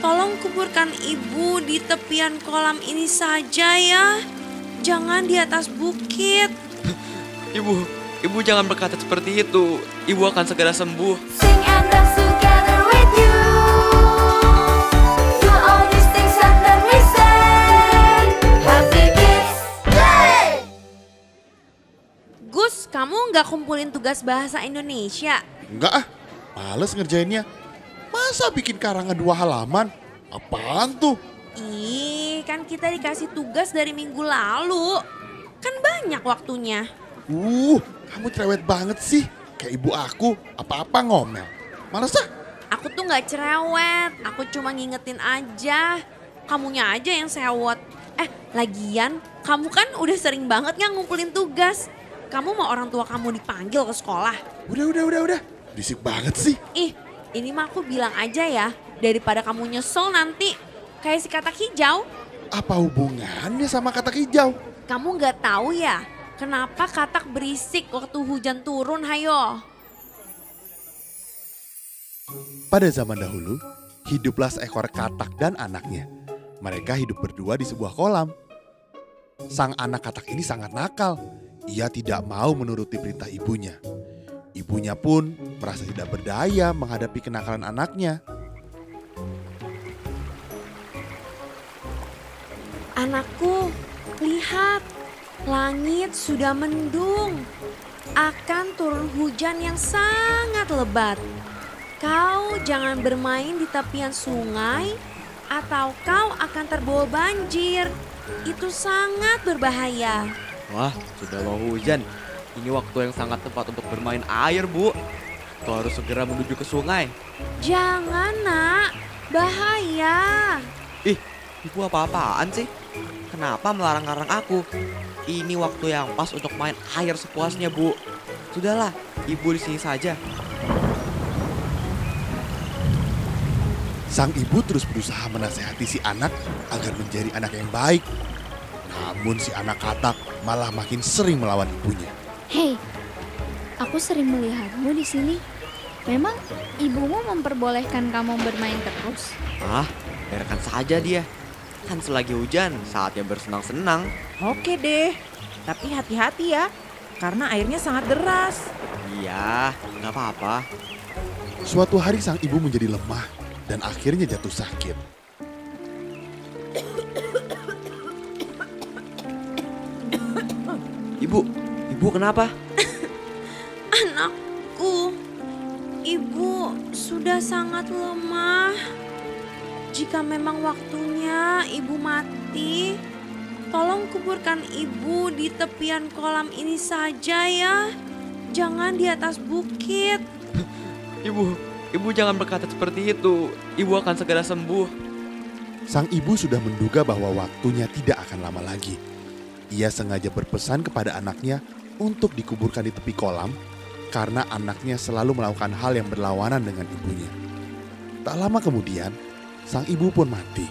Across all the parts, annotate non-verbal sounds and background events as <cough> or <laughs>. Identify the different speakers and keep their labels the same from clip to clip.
Speaker 1: Tolong kuburkan ibu di tepian kolam ini saja ya. Jangan di atas bukit. <clears throat>
Speaker 2: Ibu, ibu jangan berkata seperti itu. Ibu akan segera sembuh.
Speaker 3: Sing and dance together with you. Do all these things and then we say Happy Kids Day.
Speaker 1: Gus, kamu nggak kumpulin tugas bahasa Indonesia?
Speaker 4: Enggak ah, males ngerjainnya. Masa bikin karangan dua halaman? Apaan tuh?
Speaker 1: Ih, kan kita dikasih tugas dari minggu lalu. Kan banyak waktunya.
Speaker 4: Uh, kamu cerewet banget sih. Kayak ibu aku, apa-apa ngomel. Males ah.
Speaker 1: Aku tuh nggak cerewet, aku cuma ngingetin aja. Kamunya aja yang sewot. Eh, lagian kamu kan udah sering banget nggak ngumpulin tugas. Kamu mau orang tua kamu dipanggil ke sekolah.
Speaker 4: Udah, udah, udah, udah. Berisik banget sih.
Speaker 1: Ih, ini mah aku bilang aja ya, daripada kamu nyesel nanti. Kayak si katak hijau,
Speaker 4: Apa hubungannya sama kata hijau?
Speaker 1: kamu nggak tahu ya kenapa katak berisik waktu hujan turun, hayo.
Speaker 4: Pada zaman dahulu, hiduplah seekor katak dan anaknya. Mereka hidup berdua di sebuah kolam. Sang anak katak ini sangat nakal. Ia tidak mau menuruti perintah ibunya. Ibunya pun merasa tidak berdaya menghadapi kenakalan anaknya.
Speaker 1: Anakku, lihat, langit sudah mendung. Akan turun hujan yang sangat lebat. Kau jangan bermain di tepian sungai atau kau akan terbawa banjir. Itu sangat berbahaya.
Speaker 2: Wah, sudah mau hujan. Ini waktu yang sangat tepat untuk bermain air, Bu. Kau harus segera menuju ke sungai.
Speaker 1: Jangan nak, bahaya.
Speaker 2: Ih, ibu apa-apaan sih? Kenapa melarang-larang aku? Ini waktu yang pas untuk main air sepuasnya, Bu. Sudahlah, ibu di sini saja.
Speaker 4: Sang ibu terus berusaha menasehati si anak agar menjadi anak yang baik. Namun si anak katak malah makin sering melawan ibunya.
Speaker 5: Hei, aku sering melihatmu di sini. Memang ibumu memperbolehkan kamu bermain terus?
Speaker 2: Ah, biarkan saja dia. Kan selagi hujan, saatnya bersenang-senang.
Speaker 6: Oke deh, tapi hati-hati ya, karena airnya sangat deras.
Speaker 2: Iya, nggak apa-apa.
Speaker 4: Suatu hari sang ibu menjadi lemah dan akhirnya jatuh sakit.
Speaker 2: Ibu kenapa? <laughs>
Speaker 1: Anakku, ibu sudah sangat lemah. Jika memang waktunya ibu mati, tolong kuburkan ibu di tepian kolam ini saja ya. Jangan di atas bukit. <laughs>
Speaker 2: Ibu, ibu jangan berkata seperti itu. Ibu akan segera sembuh.
Speaker 4: Sang ibu sudah menduga bahwa waktunya tidak akan lama lagi. Ia sengaja berpesan kepada anaknya untuk dikuburkan di tepi kolam karena anaknya selalu melakukan hal yang berlawanan dengan ibunya. Tak lama kemudian, sang ibu pun mati.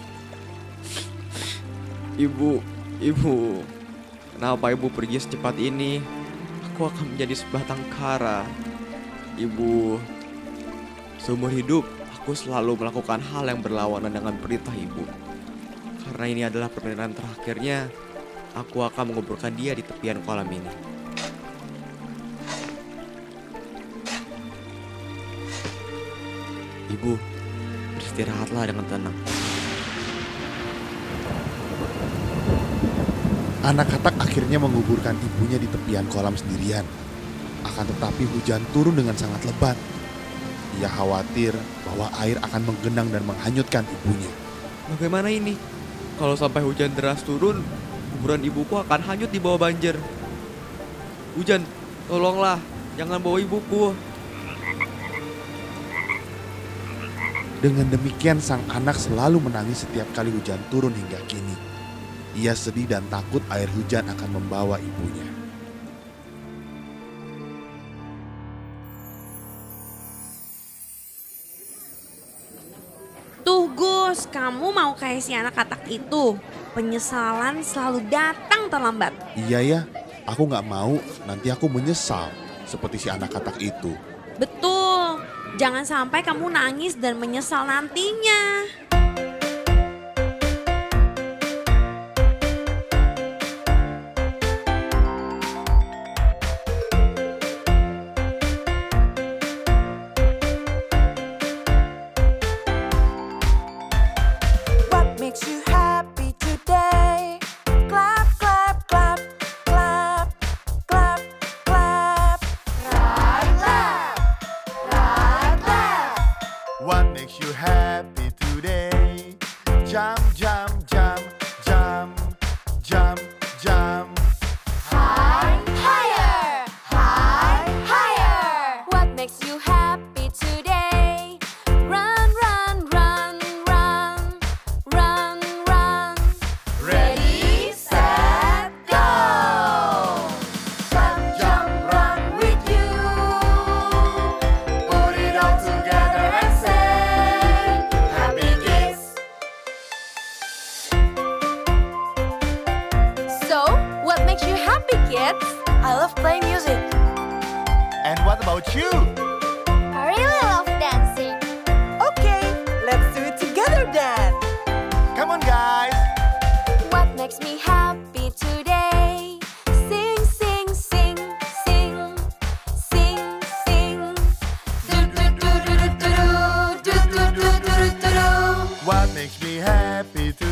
Speaker 2: Ibu, ibu, kenapa ibu pergi secepat ini? Aku akan menjadi sebatang kara. Ibu, seumur hidup aku selalu melakukan hal yang berlawanan dengan perintah ibu. Karena ini adalah permintaan terakhirnya, aku akan menguburkan dia di tepian kolam ini. Ibu, beristirahatlah dengan tenang.
Speaker 4: Anak katak akhirnya menguburkan ibunya di tepian kolam sendirian. Akan tetapi hujan turun dengan sangat lebat. Ia khawatir bahwa air akan menggenang dan menghanyutkan ibunya.
Speaker 2: Bagaimana ini? Kalau sampai hujan deras turun, kuburan ibuku akan hanyut di bawah banjir. Hujan, tolonglah, jangan bawa ibuku.
Speaker 4: Dengan demikian sang anak selalu menangis setiap kali hujan turun hingga kini. Ia sedih dan takut air hujan akan membawa ibunya.
Speaker 1: Tuh Gus, kamu mau kayak si anak katak itu. Penyesalan selalu datang terlambat.
Speaker 4: Iya ya, aku nggak mau nanti aku menyesal seperti si anak katak itu.
Speaker 1: Betul, jangan sampai kamu nangis dan menyesal nantinya.
Speaker 4: about you? I really love dancing.
Speaker 3: Okay, let's do it together then. Come on, guys. What makes me happy today? Sing, sing, sing, sing, sing, sing. Do do do do do do do do do do do do. What makes me happy
Speaker 4: today?